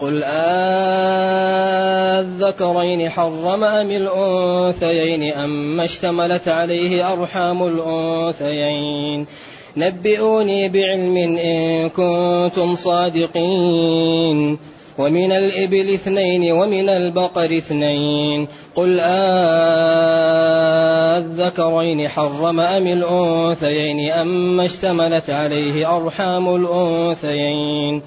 قل آذكرين حرم أم الأنثيين أم اشتملت عليه أرحام الأنثيين نبئوني بعلم إن كنتم صادقين ومن الإبل اثنين ومن البقر اثنين قل آذكرين حرم أم الأنثيين أم اشتملت عليه أرحام الأنثيين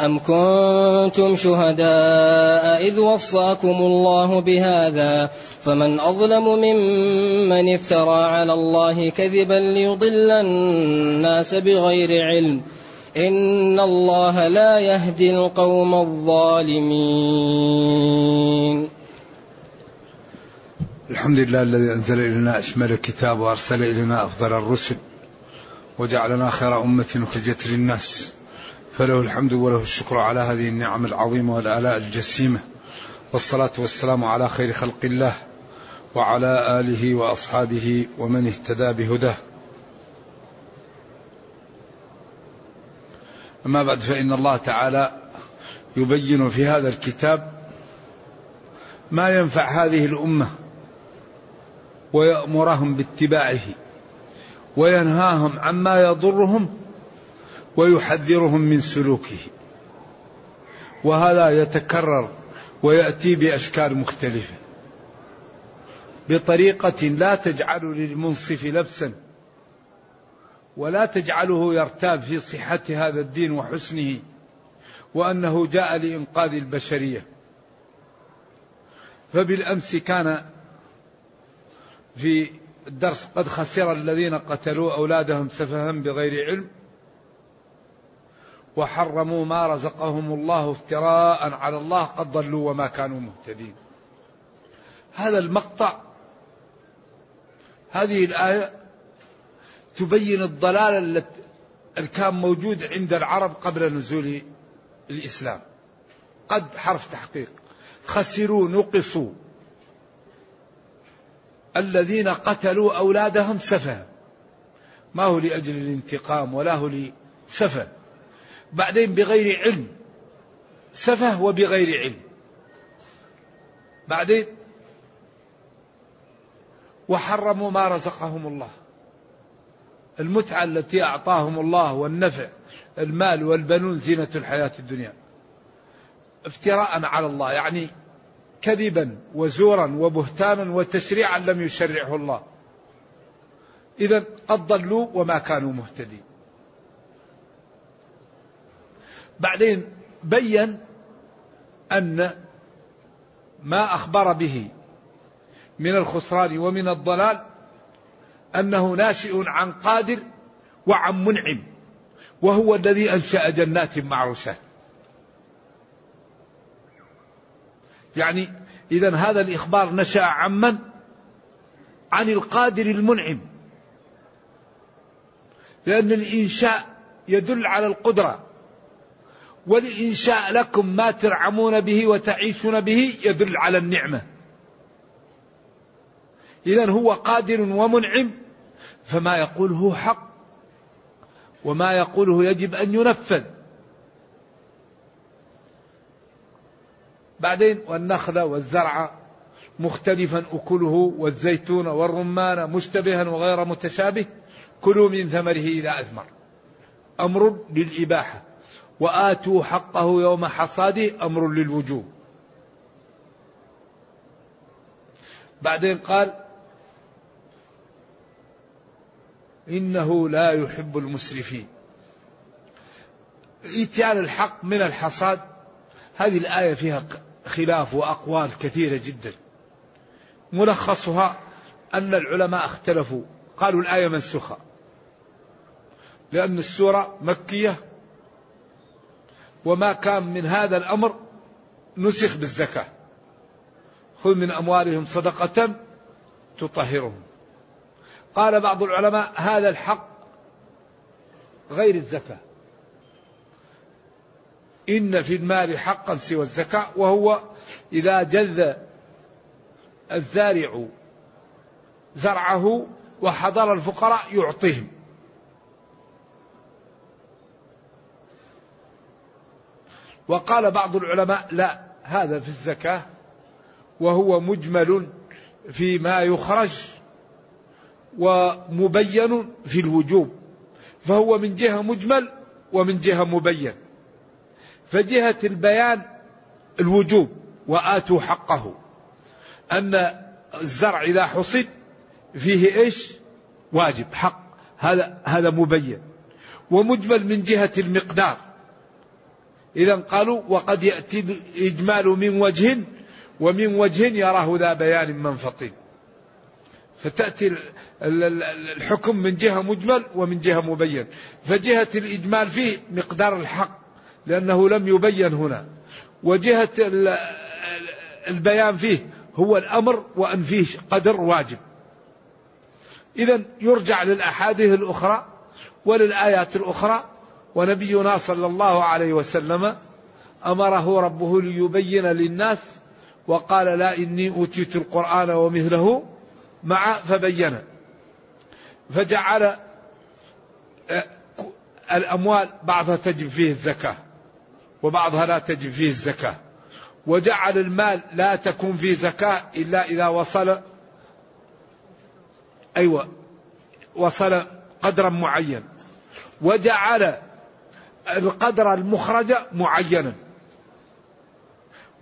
أم كنتم شهداء إذ وصاكم الله بهذا فمن أظلم ممن افترى على الله كذبا ليضل الناس بغير علم إن الله لا يهدي القوم الظالمين. الحمد لله الذي أنزل إلينا أشمل الكتاب وأرسل إلينا أفضل الرسل وجعلنا خير أمة أخرجت للناس. فله الحمد وله الشكر على هذه النعم العظيمة والآلاء الجسيمة. والصلاة والسلام على خير خلق الله وعلى آله وأصحابه ومن اهتدى بهداه. أما بعد فإن الله تعالى يبين في هذا الكتاب ما ينفع هذه الأمة ويأمرهم باتباعه وينهاهم عما يضرهم ويحذرهم من سلوكه. وهذا يتكرر ويأتي بأشكال مختلفة. بطريقة لا تجعل للمنصف لبسا ولا تجعله يرتاب في صحة هذا الدين وحسنه وأنه جاء لإنقاذ البشرية. فبالأمس كان في الدرس قد خسر الذين قتلوا أولادهم سفها بغير علم وحرموا ما رزقهم الله افتراء على الله قد ضلوا وما كانوا مهتدين. هذا المقطع هذه الآية تبين الضلال التي كان موجود عند العرب قبل نزول الإسلام. قد حرف تحقيق. خسروا نقصوا. الذين قتلوا أولادهم سفها ما هو لأجل الانتقام ولا هو لسفه. بعدين بغير علم. سفه وبغير علم. بعدين وحرموا ما رزقهم الله. المتعة التي أعطاهم الله والنفع المال والبنون زينة الحياة الدنيا. افتراء على الله يعني كذبا وزورا وبهتانا وتشريعا لم يشرعه الله. إذا قد ضلوا وما كانوا مهتدين. بعدين بين أن ما أخبر به من الخسران ومن الضلال أنه ناشئ عن قادر وعن منعم وهو الذي أنشأ جنات معروشات يعني إذا هذا الإخبار نشأ عن من؟ عن القادر المنعم. لأن الإنشاء يدل على القدرة. والإنشاء لكم ما ترعمون به وتعيشون به يدل على النعمة. إذا هو قادر ومنعم فما يقوله حق وما يقوله يجب أن ينفذ. بعدين والنخل والزرع مختلفا أكله والزيتون والرمان مشتبها وغير متشابه كلوا من ثمره إذا أثمر. أمر للإباحة. وآتوا حقه يوم حصاده أمر للوجوب. بعدين قال إنه لا يحب المسرفين. إتيان الحق من الحصاد هذه الآية فيها خلاف وأقوال كثيرة جدا. ملخصها أن العلماء اختلفوا قالوا الآية منسوخة لأن السورة مكية وما كان من هذا الأمر نسخ بالزكاة. خذ من أموالهم صدقة تطهرهم. قال بعض العلماء هذا الحق غير الزكاة. إن في المال حقا سوى الزكاة وهو إذا جذ الزارع زرعه وحضر الفقراء يعطيهم. وقال بعض العلماء لا هذا في الزكاة وهو مجمل فيما يخرج ومبين في الوجوب فهو من جهة مجمل ومن جهة مبين. فجهة البيان الوجوب وآتوا حقه. أن الزرع إذا حصد فيه إيش؟ واجب حق. هذا هذا مبين. ومجمل من جهة المقدار. إذا قالوا وقد يأتي الإجمال من وجه ومن وجه يراه ذا بيان منفطين فتأتي الحكم من جهة مجمل ومن جهة مبين. فجهة الإجمال فيه مقدار الحق لأنه لم يبين هنا. وجهة البيان فيه هو الأمر وأن فيه قدر واجب. إذا يرجع للأحاديث الأخرى وللآيات الأخرى ونبينا صلى الله عليه وسلم أمره ربه ليبين للناس وقال لا إني أوتيت القرآن ومثله مع فبين فجعل آه، الأموال بعضها تجب فيه الزكاة وبعضها لا تجب فيه الزكاة. وجعل المال لا تكون فيه زكاة إلا إذا وصل أيوه وصل قدرا معين. وجعل القدر المخرج معينا.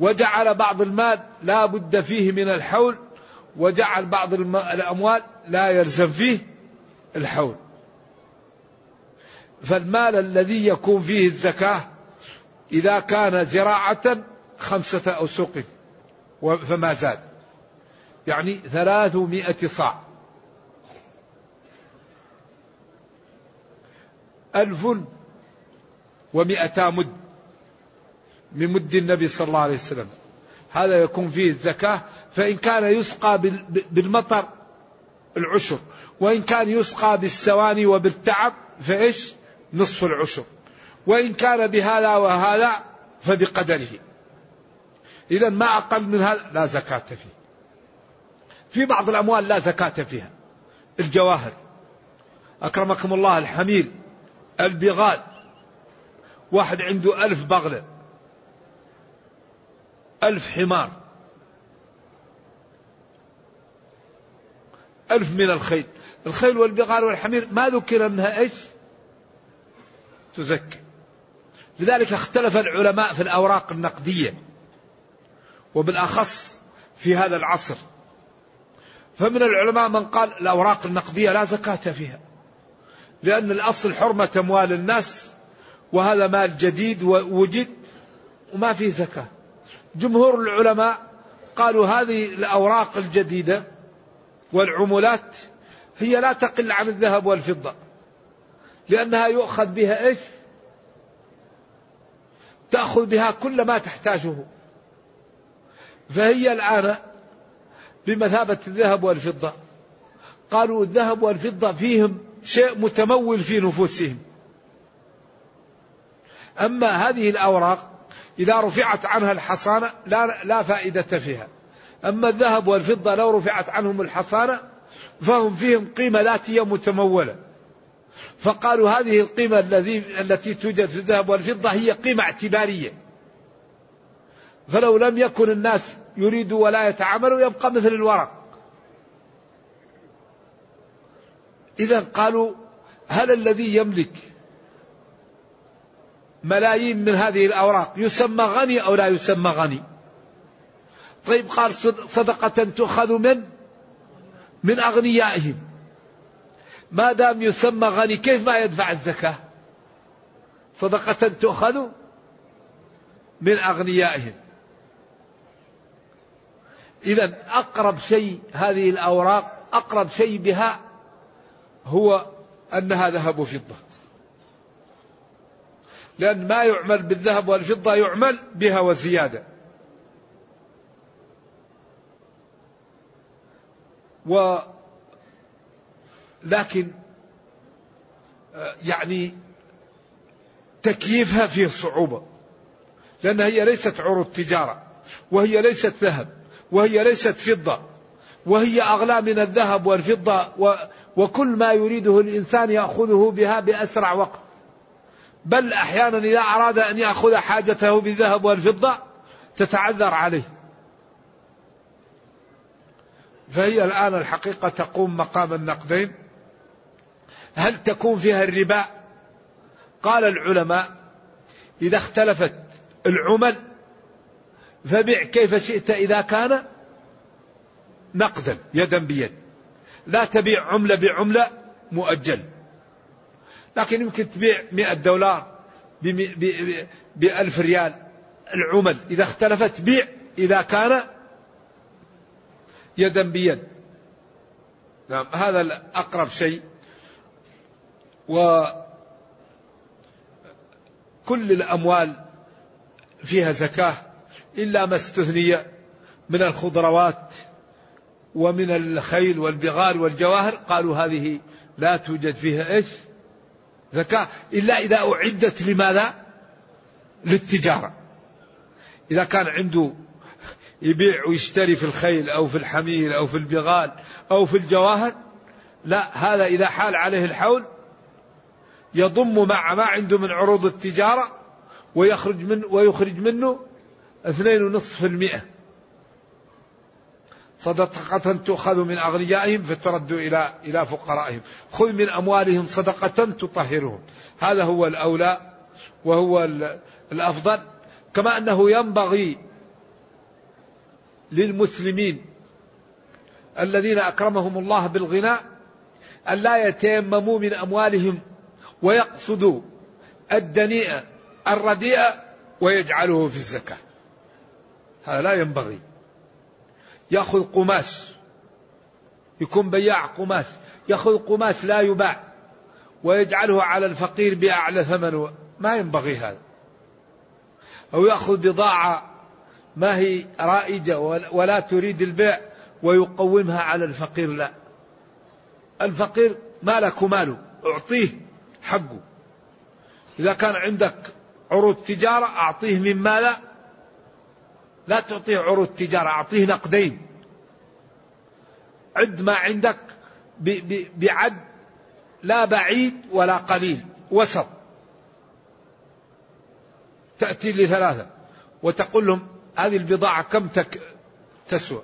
وجعل بعض المال لا بد فيه من الحول وجعل بعض الأموال لا يلزم فيه الحول. فالمال الذي يكون فيه الزكاة إذا كان زراعة خمسة أوسق فما زاد. يعني ثلاثمائة صاع. ألف ومئتا مد من مد النبي صلى الله عليه وسلم. هذا يكون فيه الزكاة فإن كان يسقى بالمطر العشر وإن كان يسقى بالسواني وبالتعب فإيش؟ نصف العشر. وإن كان بهذا وهذا فبقدره. إذا ما أقل من هذا لا زكاة فيه. في بعض الأموال لا زكاة فيها. الجواهر. أكرمكم الله الحمير البغال. واحد عنده ألف بغلة ألف حمار ألف من الخيل. الخيل والبغال والحمير ما ذكر أنها إيش؟ تزكي. لذلك اختلف العلماء في الأوراق النقدية وبالأخص في هذا العصر. فمن العلماء من قال الأوراق النقدية لا زكاة فيها لأن الأصل حرمة أموال الناس وهذا مال جديد ووجد وما فيه زكاة. جمهور العلماء قالوا هذه الأوراق الجديدة والعملات هي لا تقل عن الذهب والفضة لأنها يؤخذ بها إيش؟ تأخذ بها كل ما تحتاجه. فهي الآن بمثابة الذهب والفضة. قالوا الذهب والفضة فيهم شيء متمول في نفوسهم. أما هذه الأوراق إذا رفعت عنها الحصانة لا, لا فائدة فيها. أما الذهب والفضة لو رفعت عنهم الحصانة فهم فيهم قيمة ذاتية متمولة. فقالوا هذه القيمة الذي التي توجد في الذهب والفضة هي قيمة اعتبارية. فلو لم يكن الناس يريدوا ولا يتعاملوا يبقى مثل الورق. إذا قالوا هل الذي يملك ملايين من هذه الأوراق. يسمى غني أو لا يسمى غني؟ طيب قال صدقة تؤخذ من؟ من أغنيائهم. ما دام يسمى غني كيف ما يدفع الزكاة؟ صدقة تؤخذ من أغنيائهم. إذا أقرب شيء هذه الأوراق أقرب شيء بها هو أنها ذهب وفضة. لأن ما يعمل بالذهب والفضة يعمل بها وزيادة. و لكن آه، يعني تكييفها فيه صعوبة. لأنها هي ليست عروض تجارة وهي ليست ذهب وهي ليست فضة وهي أغلى من الذهب والفضة و وكل ما يريده الإنسان يأخذه بها بأسرع وقت. بل أحيانا إذا أراد أن يأخذ حاجته بالذهب والفضة تتعذر عليه. فهي الآن الحقيقة تقوم مقام النقدين. هل تكون فيها الربا؟ قال العلماء إذا اختلفت العمل فبع كيف شئت إذا كان نقدا يدا بيد. لا تبيع عملة بعملة مؤجل. لكن يمكن تبيع مئة دولار بألف ريال العمل. إذا اختلفت بيع. إذا كان يدا بيد. نعم هذا الأقرب شيء. وكل الأموال فيها زكاة إلا ما استثني من الخضروات ومن الخيل والبغال والجواهر. قالوا هذه لا توجد فيها إيش؟ زكاة إلا إذا أعدت لماذا؟ للتجارة. إذا كان عنده يبيع ويشتري في الخيل أو في الحمير أو في البغال أو في الجواهر لا هذا إذا حال عليه الحول يضم مع ما عنده من عروض التجارة ويخرج من ويخرج منه اثنين ونصف المئة صدقة تؤخذ من أغنيائهم فترد إلى إلى فقرائهم. خذ من أموالهم صدقة تطهرهم. هذا هو الأولى وهو الأفضل. كما أنه ينبغي للمسلمين الذين أكرمهم الله بالغناء أن لا يتيمموا من أموالهم ويقصدوا الدنيئة الرديئة ويجعله في الزكاة. هذا لا ينبغي. يأخذ قماش. يكون بياع قماش. يأخذ قماش لا يباع. ويجعله على الفقير بأعلى ثمن. ما ينبغي هذا. أو يأخذ بضاعة ما هي رائجة ولا تريد البيع ويقومها على الفقير. لا. الفقير مالك ماله. أعطيه حقه. إذا كان عندك عروض تجارة أعطيه من ماله لا تعطيه عروض تجارة أعطيه نقدين. عد ما عندك بعد لا بعيد ولا قليل وسط. تأتي لثلاثة وتقول لهم هذه البضاعة كم تك تسوى؟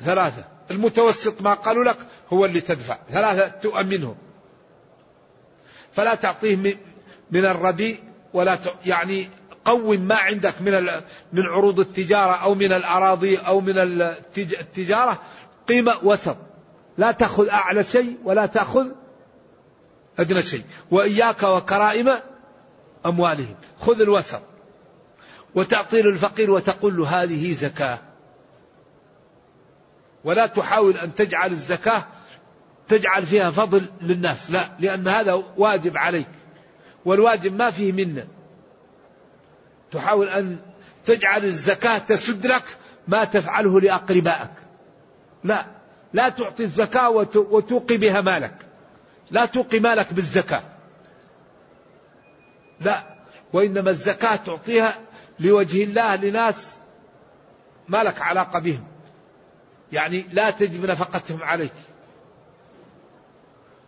ثلاثة. المتوسط ما قالوا لك هو اللي تدفع. ثلاثة تؤمنهم. فلا تعطيه من الرديء ولا يعني قوم ما عندك من من عروض التجارة أو من الأراضي أو من التجارة قيمة وسط. لا تأخذ أعلى شيء ولا تأخذ أدنى شيء. وإياك وكرائم أموالهم. خذ الوسط. وتعطي للفقير وتقول له هذه زكاة. ولا تحاول أن تجعل الزكاة تجعل فيها فضل للناس. لا لأن هذا واجب عليك. والواجب ما فيه منة. تحاول أن تجعل الزكاة تسد لك ما تفعله لأقربائك. لا لا تعطي الزكاة وتوقي بها مالك. لا توقي مالك بالزكاة. لا وإنما الزكاة تعطيها لوجه الله لناس ما لك علاقة بهم. يعني لا تجب نفقتهم عليك.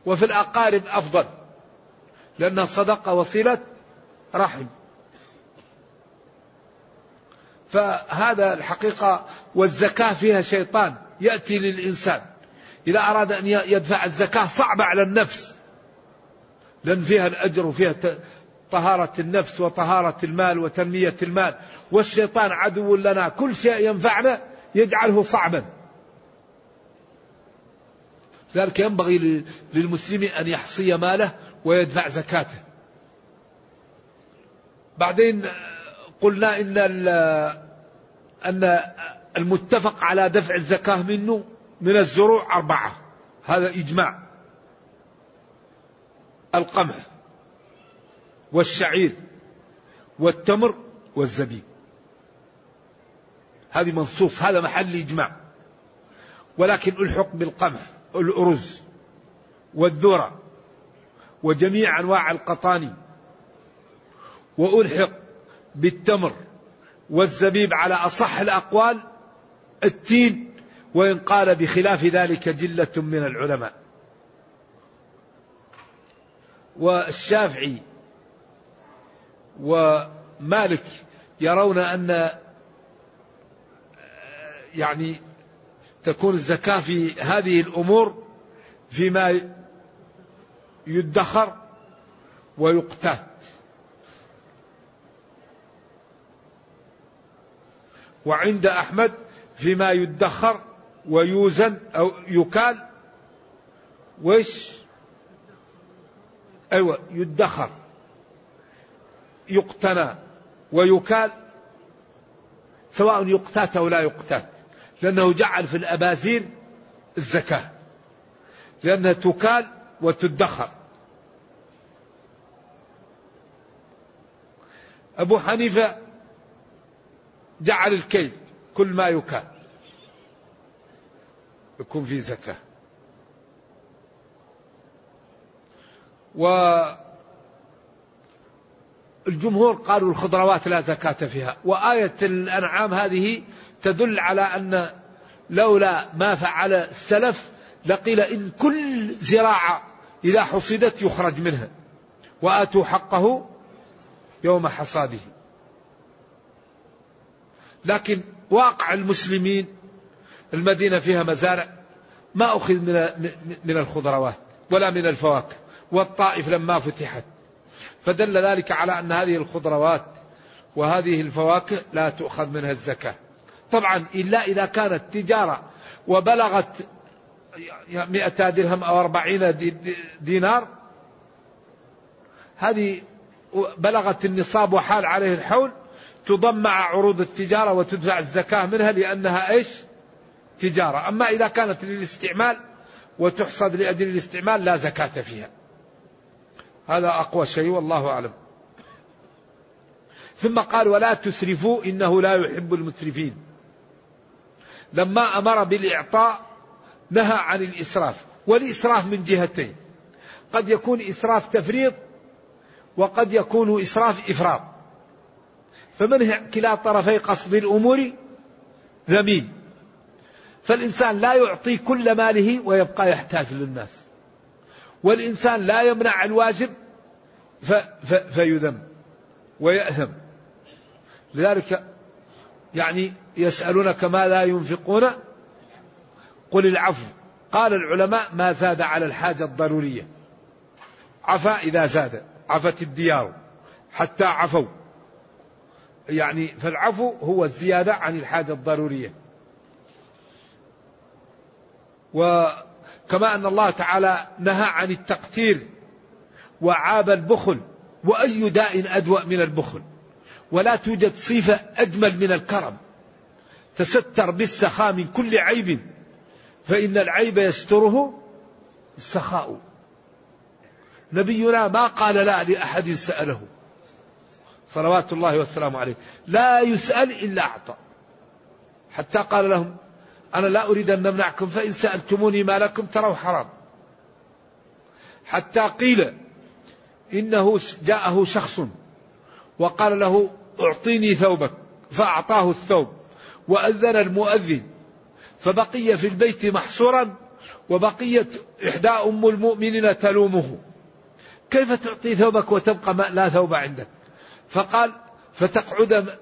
وفي الأقارب أفضل لأن الصدقة وصلة رحم. فهذا الحقيقة والزكاة فيها شيطان يأتي للإنسان. إذا أراد أن يدفع الزكاة صعبة على النفس. لأن فيها الأجر وفيها طهارة النفس وطهارة المال وتنمية المال. والشيطان عدو لنا. كل شيء ينفعنا يجعله صعبا. ذلك ينبغي للمسلم أن يحصي ماله ويدفع زكاته. بعدين قلنا إن أن المتفق على دفع الزكاة منه من الزروع أربعة. هذا إجماع. القمح والشعير والتمر والزبيب. هذه منصوص هذا محل إجماع. ولكن ألحق بالقمح الأرز والذرة وجميع أنواع القطاني. وألحق بالتمر والزبيب على أصح الأقوال التين وإن قال بخلاف ذلك جلة من العلماء. والشافعي ومالك يرون أن يعني تكون الزكاة في هذه الأمور فيما يدخر ويقتات. وعند أحمد فيما يدخر ويوزن أو يكال. وش؟ أيوة يدخر. يقتنى ويكال. سواء يقتات أو لا يقتات. لأنه جعل في الأبازير الزكاة. لأنها تكال وتدخر. أبو حنيفة جعل الكيل كل ما يكال يكون في زكاة. والجمهور قالوا الخضروات لا زكاة فيها. وآية الأنعام هذه تدل على أن لولا ما فعل السلف لقيل إن كل زراعة إذا حصدت يخرج منها. وآتوا حقه يوم حصاده. لكن واقع المسلمين المدينة فيها مزارع ما أخذ من من الخضروات ولا من الفواكه والطائف لما فتحت. فدل ذلك على أن هذه الخضروات وهذه الفواكه لا تؤخذ منها الزكاة. طبعا إلا إذا كانت تجارة وبلغت مئة درهم أو أربعين دينار هذه بلغت النصاب وحال عليه الحول تضم مع عروض التجارة وتدفع الزكاة منها لأنها إيش؟ تجارة. أما إذا كانت للاستعمال وتحصد لأجل الاستعمال لا زكاة فيها. هذا أقوى شيء والله أعلم. ثم قال ولا تسرفوا إنه لا يحب المسرفين. لما أمر بالإعطاء نهى عن الإسراف والإسراف من جهتين. قد يكون إسراف تفريط وقد يكون إسراف إفراط. فمن كلا طرفي قصد الأمور ذميم. فالإنسان لا يعطي كل ماله ويبقى يحتاج للناس. والإنسان لا يمنع الواجب ف ف فيذم ويأثم لذلك يعني يسألونك ما لا ينفقون؟ قل العفو. قال العلماء ما زاد على الحاجة الضرورية. عفا إذا زاد. عفت الديار. حتى عفوا. يعني فالعفو هو الزيادة عن الحاجة الضرورية. وكما أن الله تعالى نهى عن التقتير وعاب البخل وأي داء أدوأ من البخل. ولا توجد صفة أجمل من الكرم. تستر بالسخاء من كل عيب فإن العيب يستره السخاء. نبينا ما قال لا لأحد سأله. صلوات الله والسلام عليه. لا يسأل إلا أعطى. حتى قال لهم أنا لا أريد أن نمنعكم فإن سألتموني ما لكم تروا حرام. حتى قيل إنه جاءه شخص وقال له أعطيني ثوبك. فأعطاه الثوب وأذن المؤذن. فبقي في البيت محصورا وبقيت إحدى أم المؤمنين تلومه. كيف تعطي ثوبك وتبقى لا ثوب عندك؟ فقال فتقعد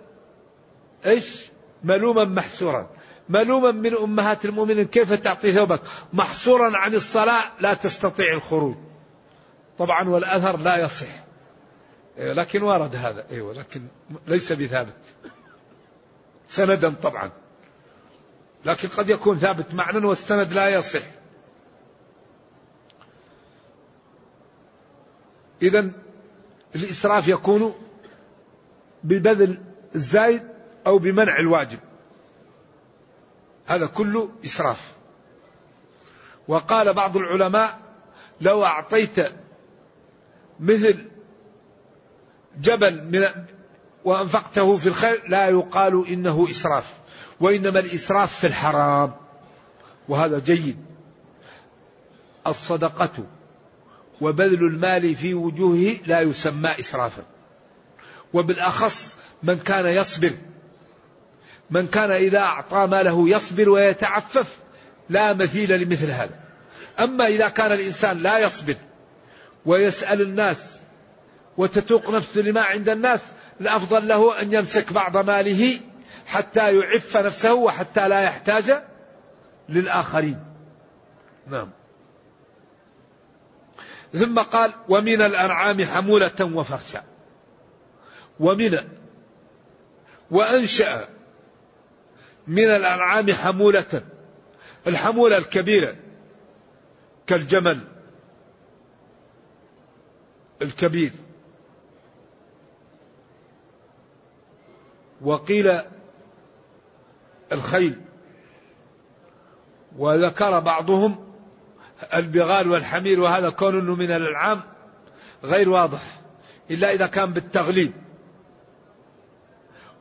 إيش؟ ملوما محسورا. ملوما من أمهات المؤمنين كيف تعطي ثوبك؟ محصورا عن الصلاة لا تستطيع الخروج. طبعا والأثر لا يصح. إيه، لكن ورد هذا. إيوه لكن ليس بثابت. سندا طبعا. لكن قد يكون ثابت معنى والسند لا يصح. اذا الإسراف يكون ببذل الزايد أو بمنع الواجب. هذا كله إسراف. وقال بعض العلماء لو أعطيت مثل جبل من وأنفقته في الخير لا يقال إنه إسراف وإنما الإسراف في الحرام. وهذا جيد. الصدقة وبذل المال في وجوهه لا يسمى إسرافا. وبالأخص من كان يصبر. من كان إذا أعطى ماله يصبر ويتعفف لا مثيل لمثل هذا. أما إذا كان الإنسان لا يصبر ويسأل الناس وتتوق نفسه لما عند الناس الأفضل له أن يمسك بعض ماله حتى يعف نفسه وحتى لا يحتاج للآخرين. نعم. ثم قال ومن الأنعام حمولة وفرشا ومن وأنشأ من الأنعام حمولة الحمولة الكبيرة كالجمل الكبير. وقيل الخيل وذكر بعضهم البغال والحمير وهذا كون من الأنعام غير واضح إلا إذا كان بالتغليب.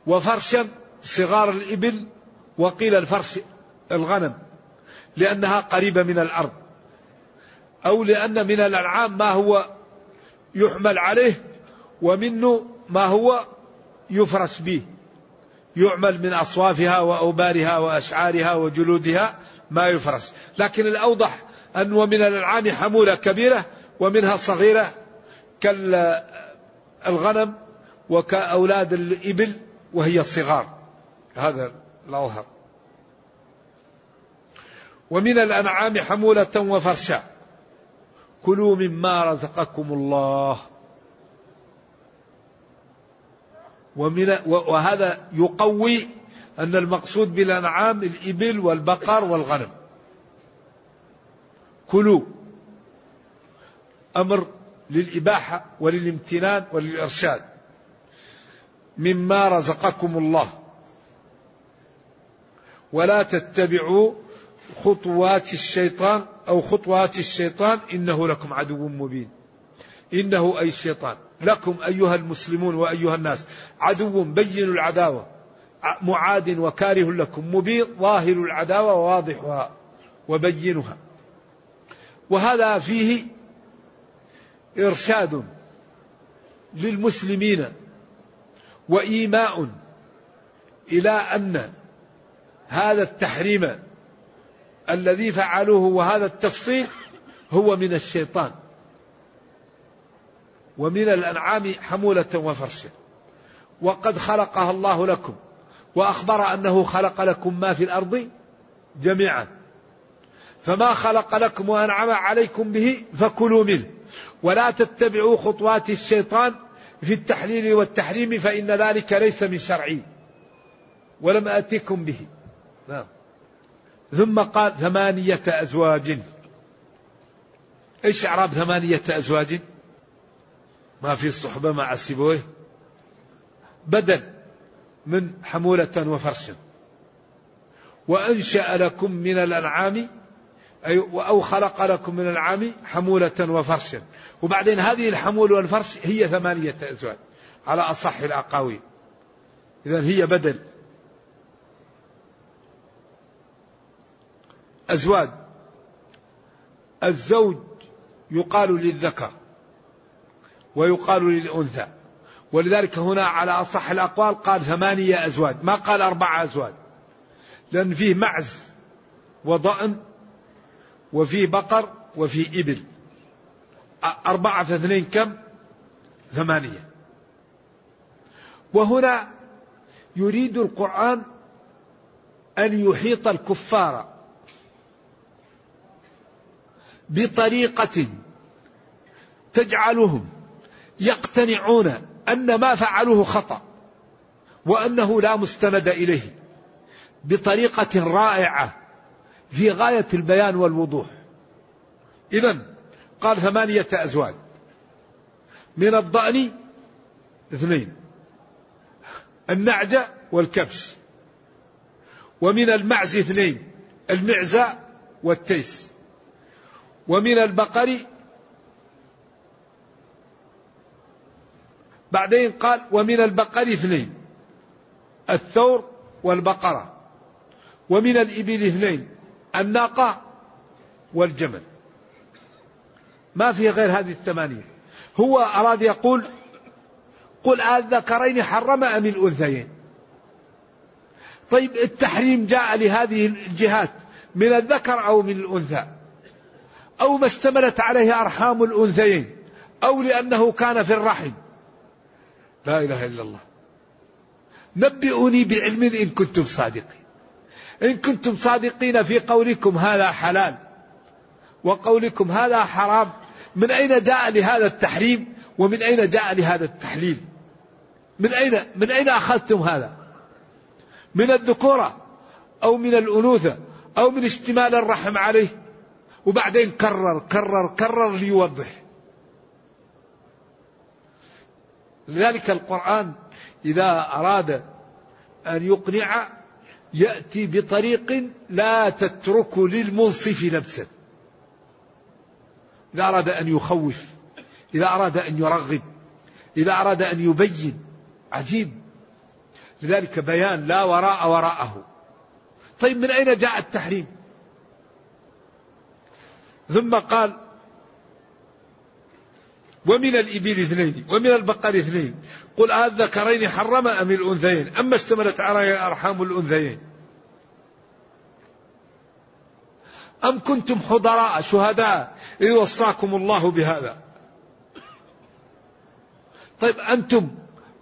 وفرشا صغار الإبل وقيل الفرش الغنم لأنها قريبة من الأرض أو لأن من الأنعام ما هو يحمل عليه ومنه ما هو يفرش به يعمل من أصوافها وأوبارها وأشعارها وجلودها ما يفرش. لكن الأوضح أن ومن الأنعام حمولة كبيرة ومنها صغيرة كالغنم وكأولاد الإبل وهي الصغار. هذا الأظهر ومن الأنعام حمولة وفرشا. كلوا مما رزقكم الله. ومن وهذا يقوي أن المقصود بالأنعام الإبل والبقر والغنم. كلوا. أمر للإباحة وللامتنان وللإرشاد. مما رزقكم الله. ولا تتبعوا خطوات الشيطان أو خطوات الشيطان إنه لكم عدو مبين. إنه أي الشيطان. لكم أيها المسلمون وأيها الناس عدو بين العداوة. معاد وكاره لكم مبين ظاهر العداوة وواضحها وبينها. وهذا فيه إرشاد للمسلمين وإيماء إلى أن هذا التحريم الذي فعلوه وهذا التفصيل هو من الشيطان ومن الأنعام حمولة وفرشا وقد خلقها الله لكم وأخبر أنه خلق لكم ما في الأرض جميعا. فما خلق لكم وأنعم عليكم به فكلوا منه. ولا تتبعوا خطوات الشيطان في التحليل والتحريم فإن ذلك ليس من شرعي ولم آتكم به. نعم. ثم قال ثمانية أزواج. إيش إعراب ثمانية أزواج؟ ما في الصحبة مع السبويه بدل من حمولة وفرش. وأنشأ لكم من الأنعام أو خلق لكم من الأنعام حمولة وفرشا وبعدين هذه الحمول والفرش هي ثمانية أزواج على أصح الأقاويل. إذا هي بدل. أزواج. الزوج يقال للذكر ويقال للأنثى. ولذلك هنا على أصح الأقوال قال ثمانية أزواج ما قال أربعة أزواج. لأن فيه معز وضأن وفيه بقر وفيه إبل. أربعة في اثنين كم؟ ثمانية. وهنا يريد القرآن أن يحيط الكفار بطريقة تجعلهم يقتنعون أن ما فعلوه خطأ وأنه لا مستند إليه بطريقة رائعة. في غاية البيان والوضوح. إذا قال ثمانية أزواج. من الضأن اثنين. النعجة والكبش. ومن المعز اثنين المعزة والتيس. ومن البقر بعدين قال ومن البقر اثنين الثور والبقرة. ومن الإبل اثنين الناقة والجمل. ما في غير هذه الثمانية. هو أراد يقول قل الذكرين حرم أم الأنثيين؟ طيب التحريم جاء لهذه الجهات من الذكر أو من الأنثى. أو ما اشتملت عليه أرحام الأنثيين أو لأنه كان في الرحم. لا إله إلا الله. نبئوني بعلم إن كنتم صادقين. إن كنتم صادقين في قولكم هذا حلال وقولكم هذا حرام من أين جاء لهذا التحريم ومن أين جاء لهذا التحليل؟ من أين من أين أخذتم هذا؟ من الذكورة أو من الأنوثة أو من اشتمال الرحم عليه؟ وبعدين كرر كرر كرر ليوضح. لذلك القرآن إذا أراد أن يقنع يأتي بطريق لا تترك للمنصف نفسا. إذا أراد أن يخوف إذا أراد أن يرغب إذا أراد أن يبين عجيب. لذلك بيان لا وراء وراءه. طيب من أين جاء التحريم؟ ثم قال ومن الإبل اثنين ومن البقر اثنين قل الذكرين حرم أم الأنثيين؟ أما اشتملت على أرحام الأنثيين. أم كنتم حضراء شهداء؟ إذ وصاكم الله بهذا. طيب أنتم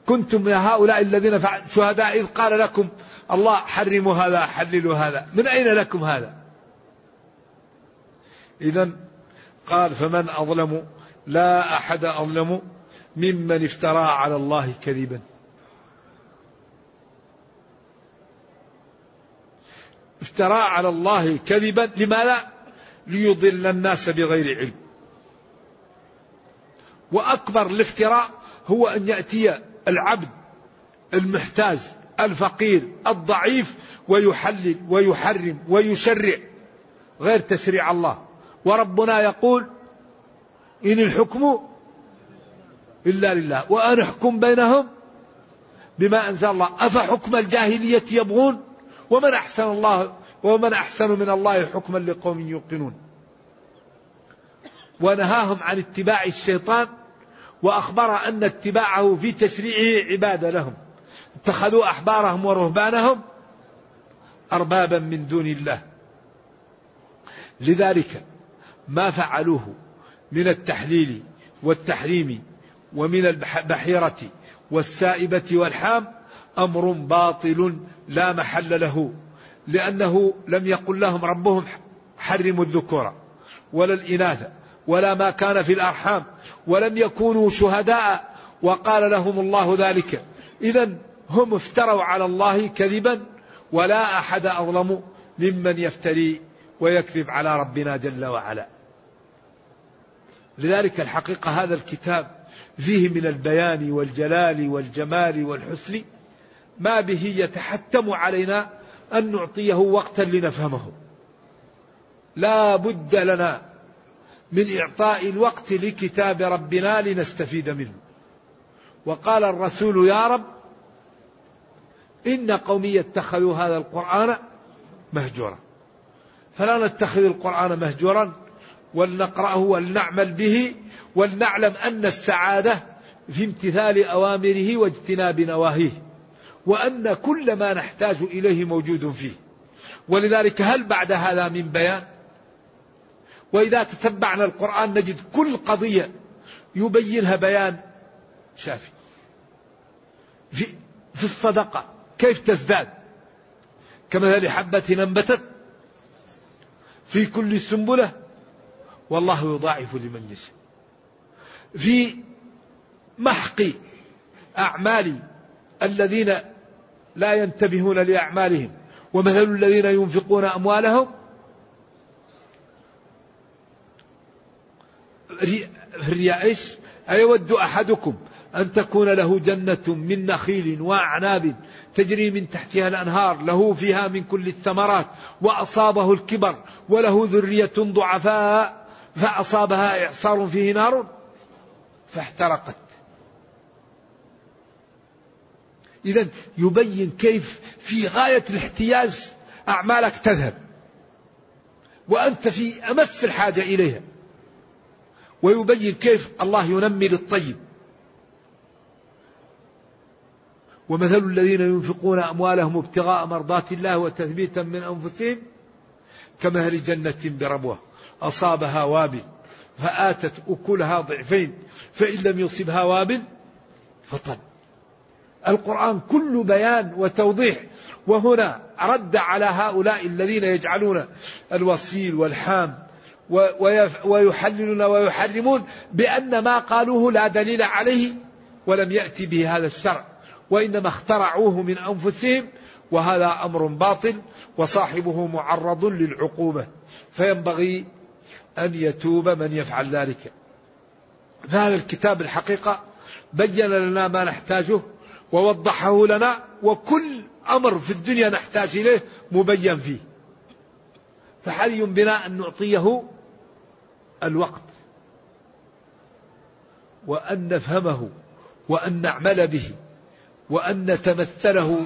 كنتم يا هؤلاء الذين شهداء إذ قال لكم الله حرموا هذا حللوا هذا. من أين لكم هذا؟ إذا قال فمن أظلم؟ لا أحد أظلم. ممن افترى على الله كذبا. افترى على الله كذبا لما لا؟ ليضل الناس بغير علم. وأكبر الافتراء هو أن يأتي العبد المحتاج الفقير الضعيف ويحلل ويحرم ويشرع غير تشريع الله. وربنا يقول إن الحكم إلا لله. وأن احكم بينهم بما أنزل الله. أفحكم الجاهلية يبغون؟ ومن أحسن الله ومن أحسن من الله حكما لقوم يوقنون. ونهاهم عن اتباع الشيطان وأخبر أن اتباعه في تشريعه عبادة لهم. اتخذوا أحبارهم ورهبانهم أربابا من دون الله. لذلك ما فعلوه من التحليل والتحريم ومن البحيرة والسائبة والحام أمر باطل لا محل له لأنه لم يقل لهم ربهم حرموا الذكور ولا الإناث ولا ما كان في الأرحام ولم يكونوا شهداء وقال لهم الله ذلك. إذا هم افتروا على الله كذبا ولا أحد أظلم ممن يفتري ويكذب على ربنا جل وعلا. لذلك الحقيقة هذا الكتاب فيه من البيان والجلال والجمال والحسن ما به يتحتم علينا أن نعطيه وقتا لنفهمه. لا بد لنا من إعطاء الوقت لكتاب ربنا لنستفيد منه. وقال الرسول يا رب إن قومي اتخذوا هذا القرآن مهجورا. فلا نتخذ القرآن مهجورا ولنقرأه ولنعمل به ولنعلم أن السعادة في امتثال أوامره واجتناب نواهيه وأن كل ما نحتاج إليه موجود فيه. ولذلك هل بعد هذا من بيان؟ وإذا تتبعنا القرآن نجد كل قضية يبينها بيان شافي. في, في الصدقة كيف تزداد؟ كمثل حبة أنبتت في كل سنبلة والله يضاعف لمن يشاء في محق أعمال الذين لا ينتبهون لأعمالهم ومثل الذين ينفقون أموالهم الرياء إيش؟ أيود أحدكم أن تكون له جنة من نخيل وأعناب تجري من تحتها الأنهار له فيها من كل الثمرات وأصابه الكبر وله ذرية ضعفاء فأصابها إعصار فيه نار فاحترقت. إذا يبين كيف في غاية الاحتياج أعمالك تذهب. وأنت في أمس الحاجة إليها. ويبين كيف الله ينمي للطيب. ومثل الذين ينفقون أموالهم ابتغاء مرضات الله وتثبيتا من أنفسهم كمثل جنة بربوة. أصابها وابل فآتت أكلها ضعفين فإن لم يصبها وابل فطل القرآن كل بيان وتوضيح وهنا رد على هؤلاء الذين يجعلون الوصيل والحام ويحللون ويحرمون بأن ما قالوه لا دليل عليه ولم يأتي به هذا الشرع وإنما اخترعوه من أنفسهم وهذا أمر باطل وصاحبه معرض للعقوبة. فينبغي أن يتوب من يفعل ذلك. فهذا الكتاب الحقيقة بين لنا ما نحتاجه ووضحه لنا وكل أمر في الدنيا نحتاج إليه مبين فيه. فحري بنا أن نعطيه الوقت وأن نفهمه وأن نعمل به وأن نتمثله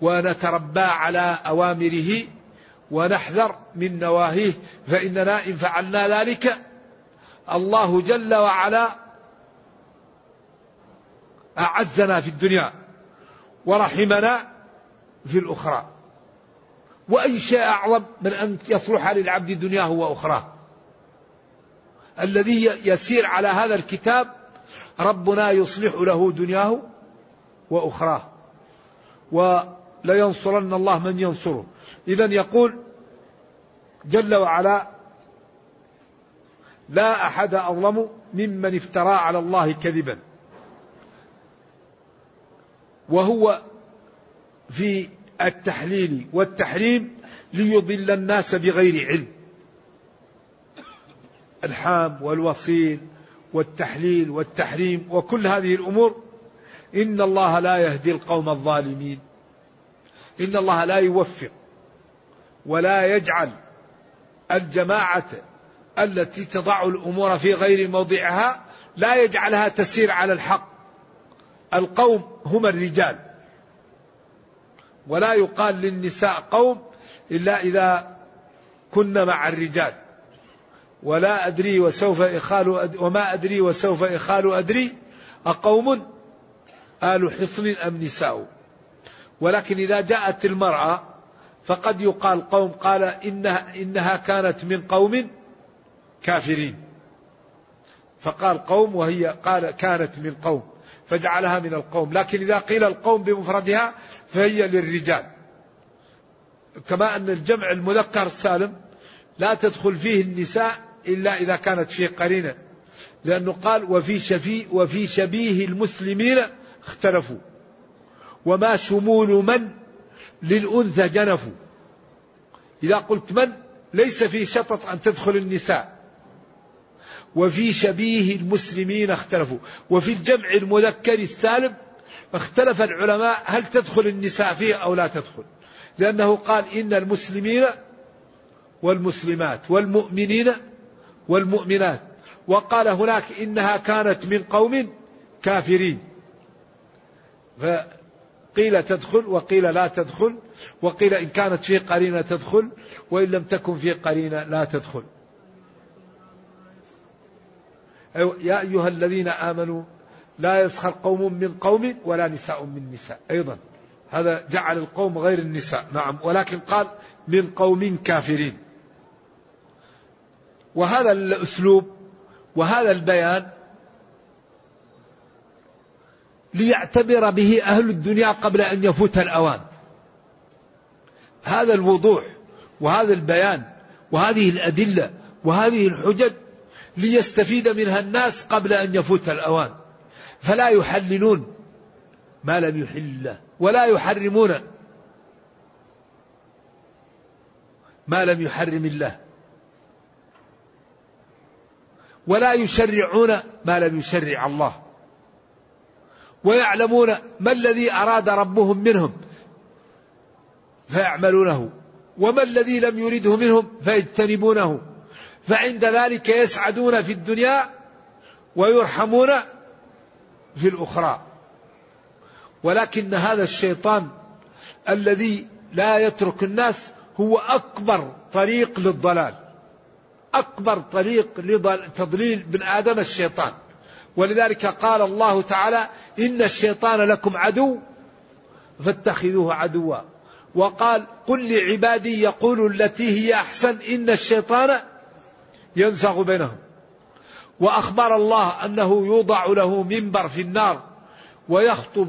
ونتربى على أوامره ونحذر من نواهيه فإننا إن فعلنا ذلك الله جل وعلا أعزنا في الدنيا ورحمنا في الأخرى. وأي شيء أعظم من أن يصلح للعبد دنياه وأخراه. الذي يسير على هذا الكتاب ربنا يصلح له دنياه وأخراه. ولينصرن الله من ينصره. إذا يقول جل وعلا لا أحد أظلم ممن افترى على الله كذبا. وهو في التحليل والتحريم ليضل الناس بغير علم. الحام والوصيل والتحليل والتحريم وكل هذه الأمور إن الله لا يهدي القوم الظالمين. إن الله لا يوفق. ولا يجعل الجماعة التي تضع الأمور في غير موضعها لا يجعلها تسير على الحق. القوم هم الرجال. ولا يقال للنساء قوم إلا إذا كن مع الرجال. ولا أدري وسوف إخال أدري وما أدري وسوف إخال أدري أقوم آل حصن أم نساء. ولكن إذا جاءت المرأة فقد يقال قوم قال إنها, إنها كانت من قوم كافرين. فقال قوم وهي قال كانت من قوم فجعلها من القوم. لكن إذا قيل القوم بمفردها فهي للرجال. كما أن الجمع المذكر السالم لا تدخل فيه النساء إلا إذا كانت فيه قرينة لأنه قال وفي شفي وفي شبيه المسلمين اختلفوا. وما شمول من للأنثى جنفوا إذا قلت من؟ ليس في شطط أن تدخل النساء. وفي شبيه المسلمين اختلفوا. وفي الجمع المذكر السالم اختلف العلماء هل تدخل النساء فيه أو لا تدخل. لأنه قال إن المسلمين والمسلمات والمؤمنين والمؤمنات. وقال هناك إنها كانت من قوم كافرين. فقيل تدخل وقيل لا تدخل وقيل إن كانت في قرينة تدخل وإن لم تكن في قرينة لا تدخل. يا أيها الذين آمنوا لا يسخر قوم من قوم ولا نساء من نساء. أيضا هذا جعل القوم غير النساء. نعم ولكن قال من قوم كافرين. وهذا الأسلوب وهذا البيان ليعتبر به أهل الدنيا قبل أن يفوت الأوان. هذا الوضوح وهذا البيان وهذه الأدلة وهذه الحجج ليستفيد منها الناس قبل أن يفوت الأوان. فلا يحللون ما لم يحل الله ولا يحرمون ما لم يحرم الله ولا يشرعون ما لم يشرع الله ويعلمون ما الذي أراد ربهم منهم فيعملونه وما الذي لم يرده منهم فيجتنبونه فعند ذلك يسعدون في الدنيا ويرحمون في الأخرى. ولكن هذا الشيطان الذي لا يترك الناس هو أكبر طريق للضلال أكبر طريق لتضليل بن آدم الشيطان. ولذلك قال الله تعالى إن الشيطان لكم عدو فاتخذوه عدوا. وقال قل لعبادي يقولوا التي هي أحسن إن الشيطان ينزغ بينهم. وأخبر الله أنه يوضع له منبر في النار ويخطب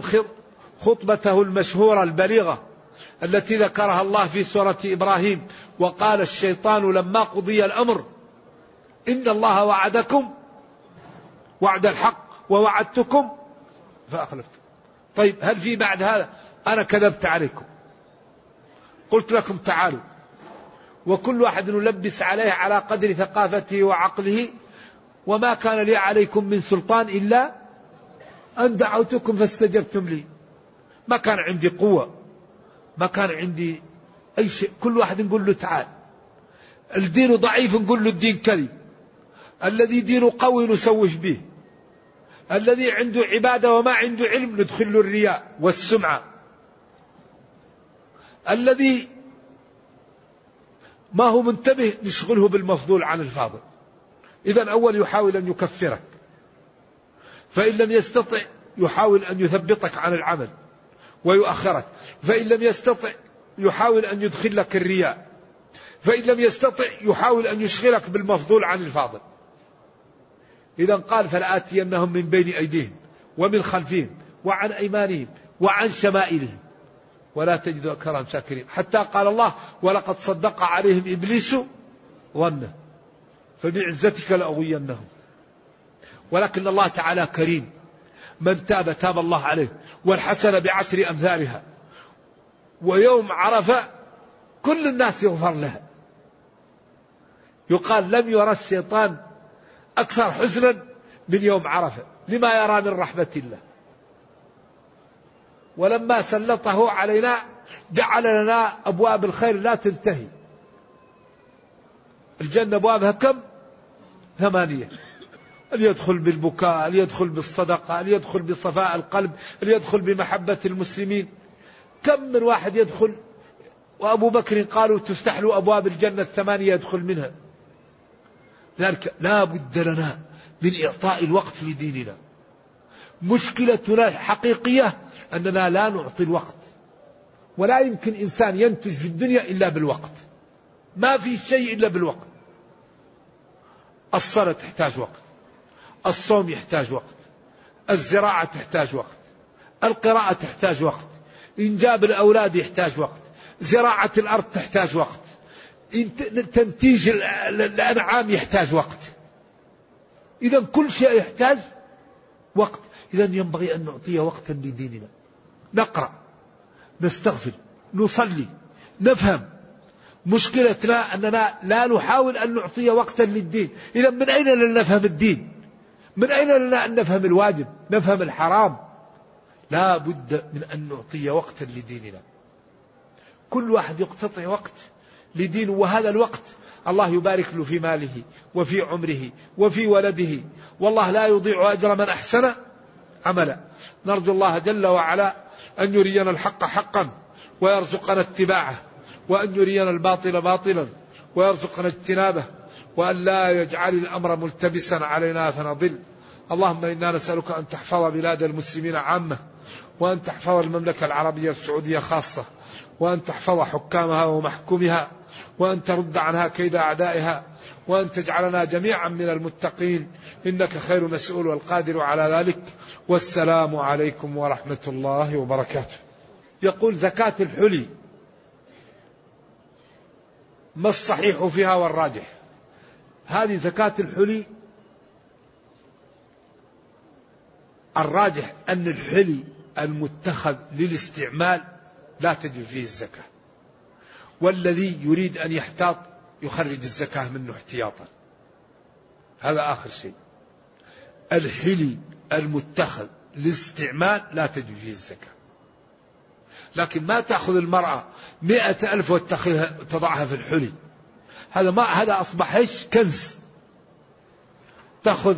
خطبته المشهورة البليغة التي ذكرها الله في سورة إبراهيم. وقال الشيطان لما قضي الأمر إن الله وعدكم وعد الحق ووعدتكم فأخلفتم طيب هل في بعد هذا؟ أنا كذبت عليكم. قلت لكم تعالوا. وكل واحد نلبس عليه على قدر ثقافته وعقله. وما كان لي عليكم من سلطان إلا أن دعوتكم فاستجبتم لي. ما كان عندي قوة. ما كان عندي أي شيء. كل واحد نقول له تعال. الدين ضعيف نقول له الدين كذب. الذي دينه قوي نسوف به. الذي عنده عبادة وما عنده علم ندخل له الرياء والسمعة. الذي ما هو منتبه نشغله بالمفضول عن الفاضل. إذا أول يحاول أن يكفرك. فإن لم يستطع يحاول أن يثبطك عن العمل ويؤخرك. فإن لم يستطع يحاول أن يدخل لك الرياء. فإن لم يستطع يحاول أن يشغلك بالمفضول عن الفاضل. إذا قال فلآتينهم من بين أيديهم ومن خلفهم وعن أيمانهم وعن شمائلهم. ولا تجد أكثرهم شاكرين. حتى قال الله ولقد صدق عليهم إبليس ظنه. فبعزتك لأغوينهم. ولكن الله تعالى كريم. من تاب تاب الله عليه والحسنة بعشر أمثالها. ويوم عرفة كل الناس يغفر لها يقال لم يرى الشيطان أكثر حزنا من يوم عرفة لما يرى من رحمة الله. ولما سلطه علينا جعل لنا أبواب الخير لا تنتهي. الجنة أبوابها كم؟ ثمانية. أن يدخل بالبكاء أن يدخل بالصدقة أن يدخل بصفاء القلب أن يدخل بمحبة المسلمين. كم من واحد يدخل؟ وأبو بكر قالوا تفتح له أبواب الجنة الثمانية يدخل منها. ذلك لا بد لنا من إعطاء الوقت لديننا. مشكلتنا الحقيقية أننا لا نعطي الوقت. ولا يمكن إنسان ينتج في الدنيا إلا بالوقت. ما في شيء إلا بالوقت. الصلاة تحتاج وقت. الصوم يحتاج وقت. الزراعة تحتاج وقت. القراءة تحتاج وقت. إنجاب الأولاد يحتاج وقت. زراعة الأرض تحتاج وقت. تنتيج الأنعام يحتاج وقت. إذا كل شيء يحتاج وقت. إذا ينبغي أن نعطي وقتا لديننا. نقرأ نستغفر نصلي نفهم. مشكلتنا أننا لا نحاول أن نعطي وقتا للدين. إذا من أين لنا نفهم الدين؟ من أين لنا أن نفهم الواجب؟ نفهم الحرام. لا بد من أن نعطي وقتا لديننا. كل واحد يقتطع وقت. لدينه وهذا الوقت الله يبارك له في ماله وفي عمره وفي ولده. والله لا يضيع أجر من أحسن عملا. نرجو الله جل وعلا أن يرينا الحق حقا ويرزقنا اتباعه وأن يرينا الباطل باطلا ويرزقنا اجتنابه وأن لا يجعل الأمر ملتبسا علينا فنضل. اللهم إنا نسألك أن تحفظ بلاد المسلمين عامة وأن تحفظ المملكة العربية السعودية خاصة وأن تحفظ حكامها ومحكومها وأن ترد عنها كيد أعدائها وأن تجعلنا جميعا من المتقين. إنك خير مسؤول والقادر على ذلك. والسلام عليكم ورحمة الله وبركاته. يقول زكاة الحلي ما الصحيح فيها والراجح؟ هذه زكاة الحلي الراجح أن الحلي المتخذ للاستعمال لا تجب فيه الزكاة. والذي يريد أن يحتاط يخرج الزكاة منه احتياطا. هذا آخر شيء. الحلي المتخذ للاستعمال لا تجب فيه الزكاة. لكن ما تأخذ المرأة مئة ألف وتضعها في الحلي. هذا ما هذا أصبح إيش؟ كنز. تأخذ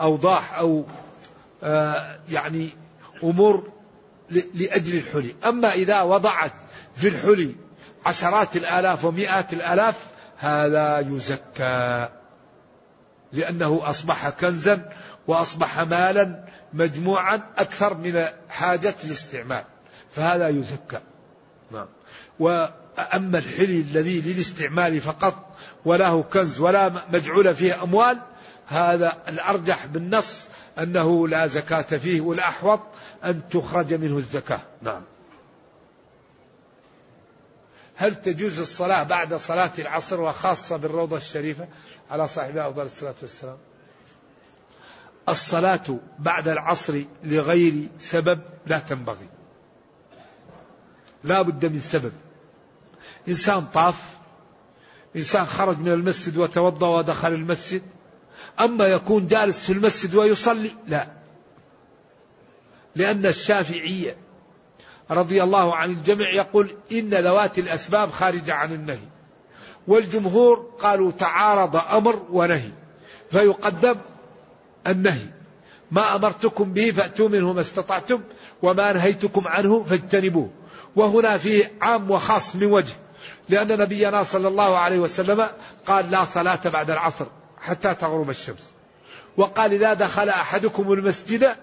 أوضاح أو آه يعني أمور لأجل الحلي. أما إذا وضعت في الحلي عشرات الآلاف ومئات الآلاف هذا يزكى لأنه أصبح كنزا وأصبح مالا مجموعا أكثر من حاجة الاستعمال فهذا يزكى. نعم. وأما الحلي الذي للاستعمال فقط وله كنز ولا مجعول فيه أموال هذا الأرجح بالنص أنه لا زكاة فيه والأحوط أن تخرج منه الزكاة. نعم. هل تجوز الصلاة بعد صلاة العصر وخاصة بالروضة الشريفة؟ على صاحبها أفضل الصلاة والسلام. الصلاة بعد العصر لغير سبب لا تنبغي. لا بد من سبب. إنسان طاف إنسان خرج من المسجد وتوضأ ودخل المسجد أما يكون جالس في المسجد ويصلي لا. لأن الشافعية رضي الله عن الجميع يقول إن ذوات الأسباب خارجة عن النهي والجمهور قالوا تعارض أمر ونهي فيقدم النهي ما أمرتكم به فأتوا منه ما استطعتم وما نهيتكم عنه فاجتنبوه. وهنا فيه عام وخاص من وجه لأن نبينا صلى الله عليه وسلم قال لا صلاة بعد العصر حتى تغرب الشمس وقال إذا دخل أحدكم المسجد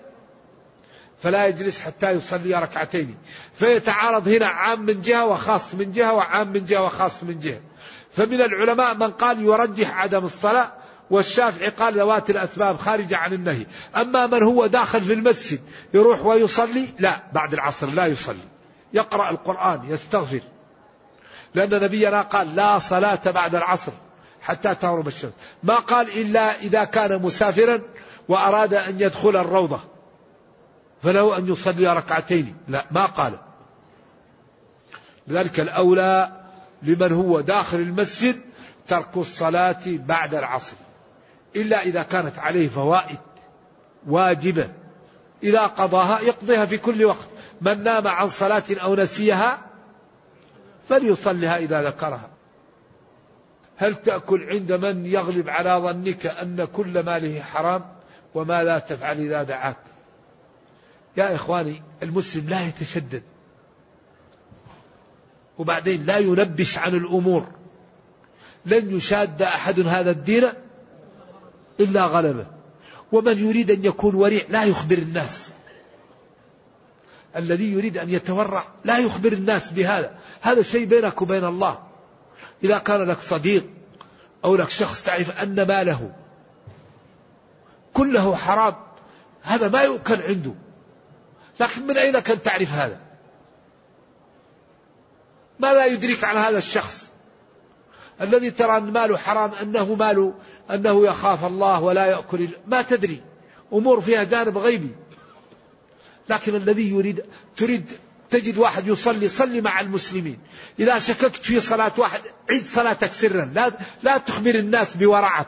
فلا يجلس حتى يصلي ركعتين. فيتعارض هنا عام من جهة وخاص من جهة وعام من جهة وخاص من جهة. فمن العلماء من قال يرجح عدم الصلاة والشافعي قال ذوات الأسباب خارجة عن النهي. أما من هو داخل في المسجد يروح ويصلي؟ لا بعد العصر لا يصلي. يقرأ القرآن يستغفر. لأن نبينا قال لا صلاة بعد العصر حتى تغرب الشمس. ما قال إلا إذا كان مسافرا وأراد أن يدخل الروضة. فله أن يصلي ركعتين. لا ما قال. لذلك الأولى لمن هو داخل المسجد ترك الصلاة بعد العصر. إلا إذا كانت عليه فوائد واجبة. إذا قضاها يقضيها في كل وقت. من نام عن صلاة أو نسيها فليصلها إذا ذكرها. هل تأكل عند من يغلب على ظنك أن كل ماله حرام وما لا تفعل إذا دعاك؟ يا إخواني المسلم لا يتشدد. وبعدين لا ينبش عن الأمور. لن يشاد أحد هذا الدين إلا غلبه. ومن يريد أن يكون ورع لا يخبر الناس. الذي يريد أن يتورع لا يخبر الناس بهذا. هذا شيء بينك وبين الله. إذا كان لك صديق أو لك شخص تعرف أن ماله كله حرام هذا ما يؤكل عنده. لكن من أين كان تعرف هذا؟ ما لا يدرك عن هذا الشخص؟ الذي ترى أن ماله حرام أنه ماله أنه يخاف الله ولا يأكل ما تدري. أمور فيها جانب غيبي. لكن الذي يريد تريد تجد واحد يصلي صلي مع المسلمين. إذا شككت في صلاة واحد عيد صلاتك سرا. لا, لا تخبر الناس بورعك.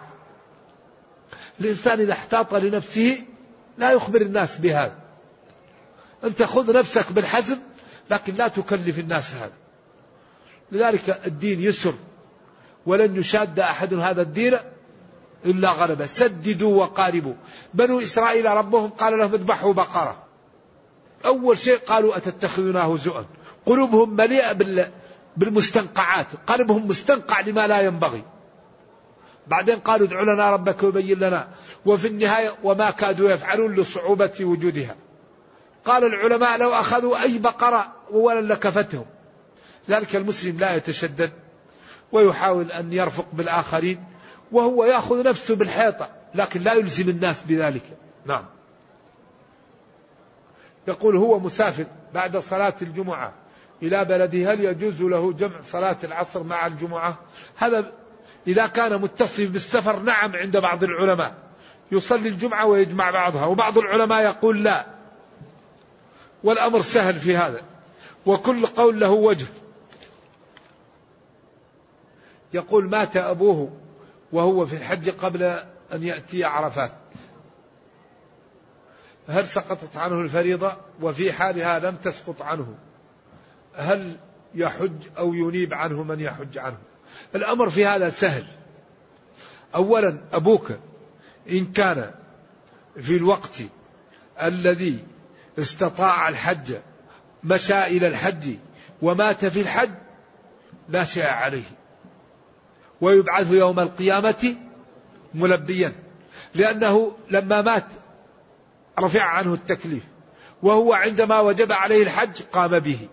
الإنسان إذا احتاط لنفسه لا يخبر الناس بهذا. أنت خذ نفسك بالحزم لكن لا تكلف الناس هذا. لذلك الدين يسر ولن يشاد أحد هذا الدين إلا غلبه. سددوا وقاربوا. بنو إسرائيل ربهم قال لهم اذبحوا بقرة. أول شيء قالوا أتتخذنا هزؤا قلوبهم مليئة بالمستنقعات. قلبهم مستنقع لما لا ينبغي. بعدين قالوا ادع لنا ربك ويبين لنا. وفي النهاية وما كادوا يفعلون لصعوبة وجودها. قال العلماء لو أخذوا أي بقرة ولا لكفتهم. ذلك المسلم لا يتشدد ويحاول أن يرفق بالآخرين وهو يأخذ نفسه بالحيطة لكن لا يلزم الناس بذلك. نعم. يقول هو مسافر بعد صلاة الجمعة إلى بلده هل يجوز له جمع صلاة العصر مع الجمعة؟ هذا إذا كان متصل بالسفر نعم عند بعض العلماء. يصلي الجمعة ويجمع بعضها وبعض العلماء يقول لا. والأمر سهل في هذا. وكل قول له وجه. يقول مات أبوه وهو في الحج قبل أن يأتي عرفات. هل سقطت عنه الفريضة؟ وفي حالها لم تسقط عنه. هل يحج أو ينيب عنه من يحج عنه؟ الأمر في هذا سهل. أولا أبوك إن كان في الوقت الذي استطاع الحج مشى إلى الحج ومات في الحج لا شيء عليه. ويبعث يوم القيامة ملبيا لأنه لما مات رفع عنه التكليف وهو عندما وجب عليه الحج قام به.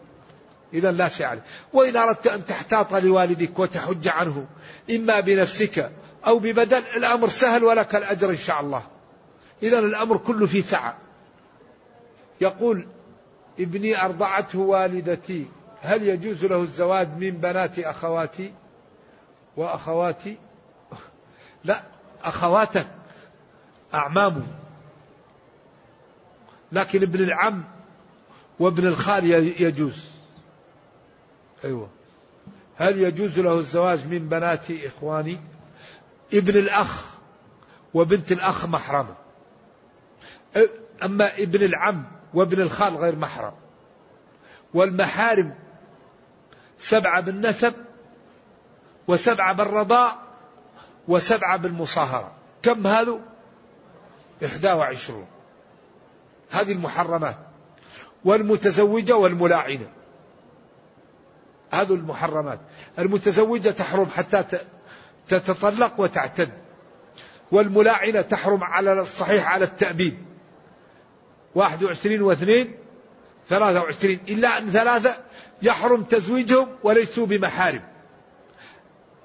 إذا لا شيء عليه. وإن أردت أن تحتاط لوالدك وتحج عنه إما بنفسك أو ببدل الأمر سهل ولك الأجر إن شاء الله. إذا الأمر كله في سعة. يقول ابني أرضعته والدتي هل يجوز له الزواج من بنات أخواتي؟ وأخواتي؟ لا أخواتك أعمامه. لكن ابن العم وابن الخال يجوز. أيوة. هل يجوز له الزواج من بنات إخواني؟ ابن الأخ وبنت الأخ محرمة. أما ابن العم وابن الخال غير محرم. والمحارم سبعة بالنسب وسبعة بالرضاء وسبعة بالمصاهرة. كم هذا إحدى وعشرون. هذه المحرمات والمتزوجة والملاعنة. هذه المحرمات. المتزوجة تحرم حتى تتطلق وتعتد. والملاعنة تحرم على الصحيح على التأبيد. واحد وعشرين واثنين ثلاثة وعشرين إلا أن ثلاثة يحرم تزويجهم وليسوا بمحارم.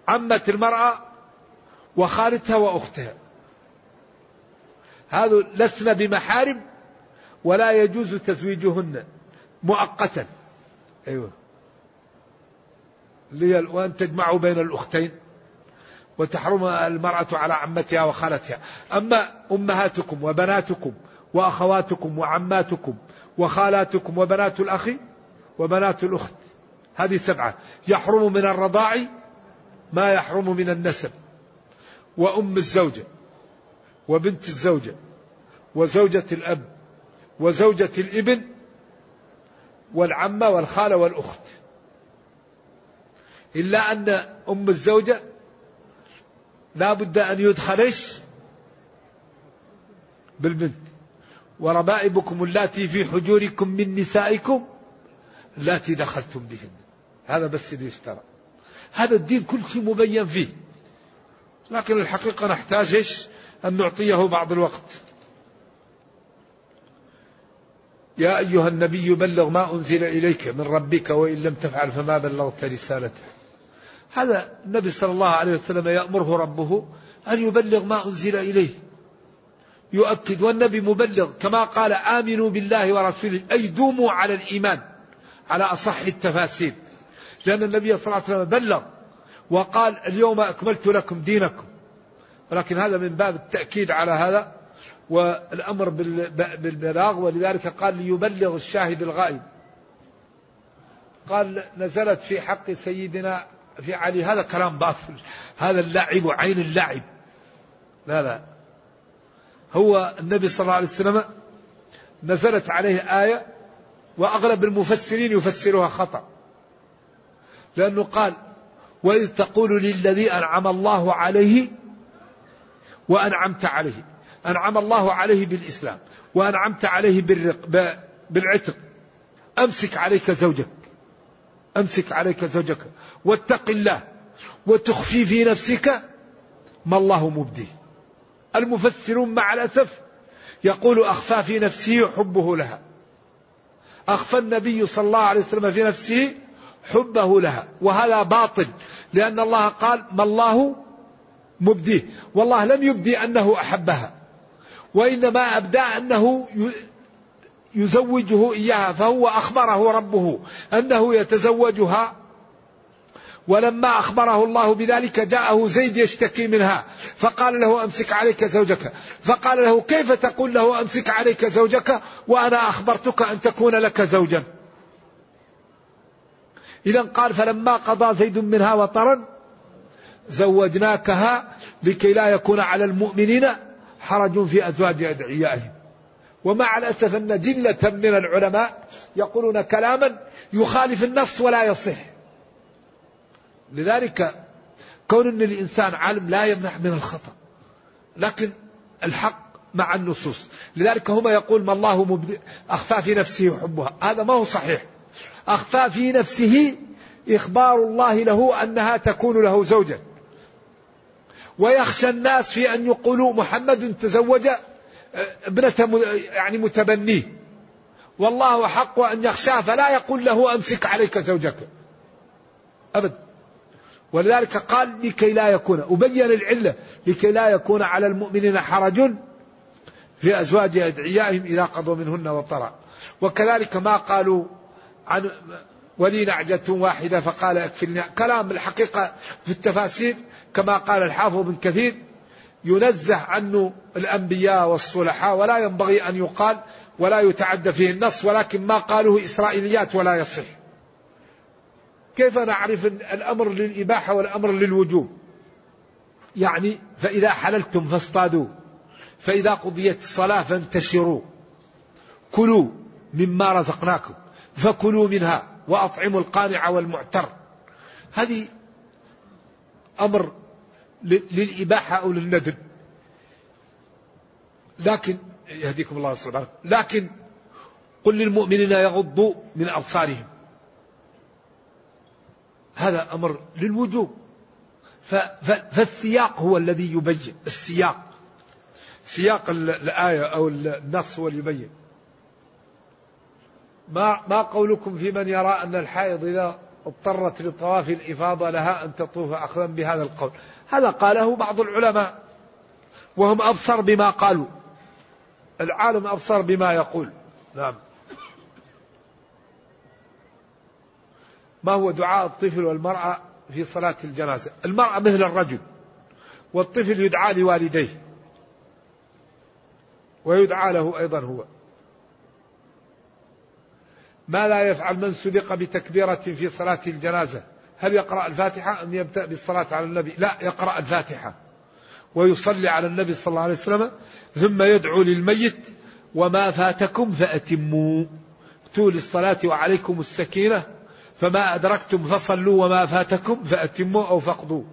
عمة المرأة وخالتها وأختها. هذا لسنا بمحارم ولا يجوز تزويجهن مؤقتا. أيوة. وأن تجمعوا بين الأختين وتحرم المرأة على عمتها وخالتها. أما أمهاتكم وبناتكم وأخواتكم وعماتكم وخالاتكم وبنات الأخ وبنات الأخت. هذه سبعة. يحرم من الرضاع ما يحرم من النسب. وأم الزوجة وبنت الزوجة وزوجة الأب وزوجة الإبن والعمة والخالة والأخت. إلا أن أم الزوجة لا بد أن يدخلش بالبنت. وربائبكم اللاتي في حجوركم من نسائكم اللاتي دخلتم بهن. هذا بس اللي يشترى. هذا الدين كل شيء مبين فيه. لكن الحقيقة نحتاج أن نعطيه بعض الوقت. يا أيها النبي بلغ ما أنزل إليك من ربك وإن لم تفعل فما بلغت رسالته. هذا النبي صلى الله عليه وسلم يأمره ربه أن يبلغ ما أنزل إليه. يؤكد والنبي مبلغ كما قال آمنوا بالله ورسوله أي دوموا على الإيمان على أصح التفاسير. لأن النبي صلى الله عليه وسلم بلغ وقال اليوم أكملت لكم دينكم. ولكن هذا من باب التأكيد على هذا والأمر بالبلاغ. ولذلك قال ليبلغ الشاهد الغائب. قال نزلت في حق سيدنا في علي هذا كلام باطل هذا اللعب عين اللعب. لا لا. هو النبي صلى الله عليه وسلم نزلت عليه آية وأغلب المفسرين يفسرها خطأ. لأنه قال وإذ تقول للذي أنعم الله عليه وأنعمت عليه. أنعم الله عليه بالإسلام وأنعمت عليه بالرق بالعتق. أمسك عليك زوجك. أمسك عليك زوجك. واتق الله. وتخفي في نفسك ما الله مبديه. المفسرون مع الأسف يقول أخفى في نفسه حبه لها. أخفى النبي صلى الله عليه وسلم في نفسه حبه لها. وهذا باطل لأن الله قال ما الله مبديه. والله لم يبدي أنه أحبها وإنما أبدى أنه يزوجه إياها فهو أخبره ربه أنه يتزوجها ولما أخبره الله بذلك جاءه زيد يشتكي منها. فقال له أمسك عليك زوجك. فقال له كيف تقول له أمسك عليك زوجك وأنا أخبرتك أن تكون لك زوجا؟ إذا قال فلما قضى زيد منها وطرا زوجناكها لكي لا يكون على المؤمنين حرج في أزواج أدعيائهم. ومع الأسف أن جلة من العلماء يقولون كلاما يخالف النص ولا يصح. لذلك كون أن الإنسان عالم لا يمنع من الخطأ لكن الحق مع النصوص. لذلك هما يقول ما الله مبدئ أخفى في نفسه حبها. هذا ما هو صحيح. أخفى في نفسه إخبار الله له أنها تكون له زوجا. ويخشى الناس في أن يقولوا محمد تزوج آه، ابنة يعني متبنيه. والله حق أن يخشاه فلا يقول له أمسك عليك زوجك. أبدا ولذلك قال لكي لا يكون أبين العلة لكي لا يكون على المؤمنين حرج في أزواج أدعيائهم إذا قضوا منهن وطرا. وكذلك ما قالوا عن ولي نعجة واحدة فقال أكفلني. كلام الحقيقة في التفاسير كما قال الحافظ بن كثير ينزه عنه الأنبياء والصلحاء ولا ينبغي أن يقال ولا يتعدى فيه النص ولكن ما قالوه إسرائيليات ولا يصح. كيف نعرف الأمر للإباحة والأمر للوجوب؟ يعني فإذا حللتم فاصطادوا فإذا قضيت الصلاة فانتشروا كلوا مما رزقناكم فكلوا منها وأطعموا القانع والمعتر. هذه أمر للإباحة أو للندب. لكن يهديكم الله سبحانه لكن قل للمؤمنين يغضوا من أبصارهم. هذا أمر للوجوب. فالسياق هو الذي يبين. السياق. سياق الآية أو النص هو اللي يبين. ما ما قولكم في من يرى أن الحائض إذا اضطرت لطواف الإفاضة لها أن تطوف أخذا بهذا القول. هذا قاله بعض العلماء. وهم أبصر بما قالوا. العالم أبصر بما يقول. نعم. ما هو دعاء الطفل والمرأة في صلاة الجنازة؟ المرأة مثل الرجل والطفل يدعى لوالديه ويدعى له أيضا هو. ما لا يفعل من سبق بتكبيرة في صلاة الجنازة؟ هل يقرأ الفاتحة أم يبدأ بالصلاة على النبي؟ لا يقرأ الفاتحة ويصلي على النبي صلى الله عليه وسلم ثم يدعو للميت وما فاتكم فأتموا. طول الصلاة وعليكم السكينة. فما أدركتم فصلوا وما فاتكم فأتموا أو فقدوا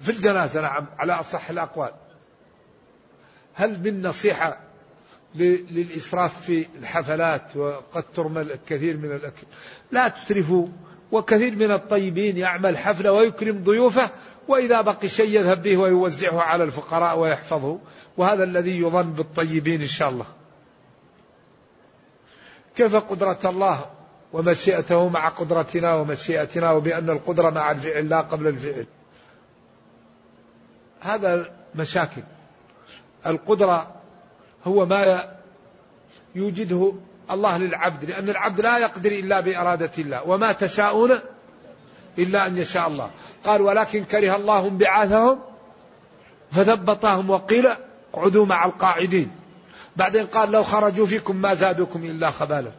في الجنازة نعم على أصح الأقوال. هل من نصيحة للإسراف في الحفلات وقد ترمى الكثير من الأكل لا تسرفوا وكثير من الطيبين يعمل حفلة ويكرم ضيوفه وإذا بقي شيء يذهب به ويوزعه على الفقراء ويحفظه وهذا الذي يظن بالطيبين إن شاء الله. كيف قدرة الله ومشيئته مع قدرتنا ومشيئتنا وبأن القدرة مع الفعل لا قبل الفعل. هذا مشاكل. القدرة هو ما يوجده الله للعبد لأن العبد لا يقدر إلا بإرادة الله وما تشاءون إلا أن يشاء الله. قال ولكن كره الله انبعاثهم فثبطهم وقيل اقعدوا مع القاعدين بعدين قال لو خرجوا فيكم ما زادوكم إلا خبالا.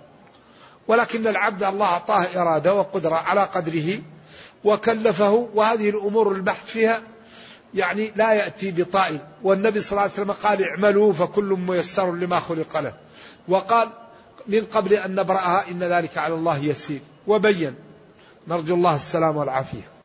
ولكن العبد الله أعطاه إرادة وقدرة على قدره وكلفه وهذه الأمور البحث فيها يعني لا يأتي بطائل. والنبي صلى الله عليه وسلم قال اعملوا فكل ميسر لما خلق له. وقال من قبل أن نبرأها إن ذلك على الله يسير. وبين نرجو الله السلام والعافية.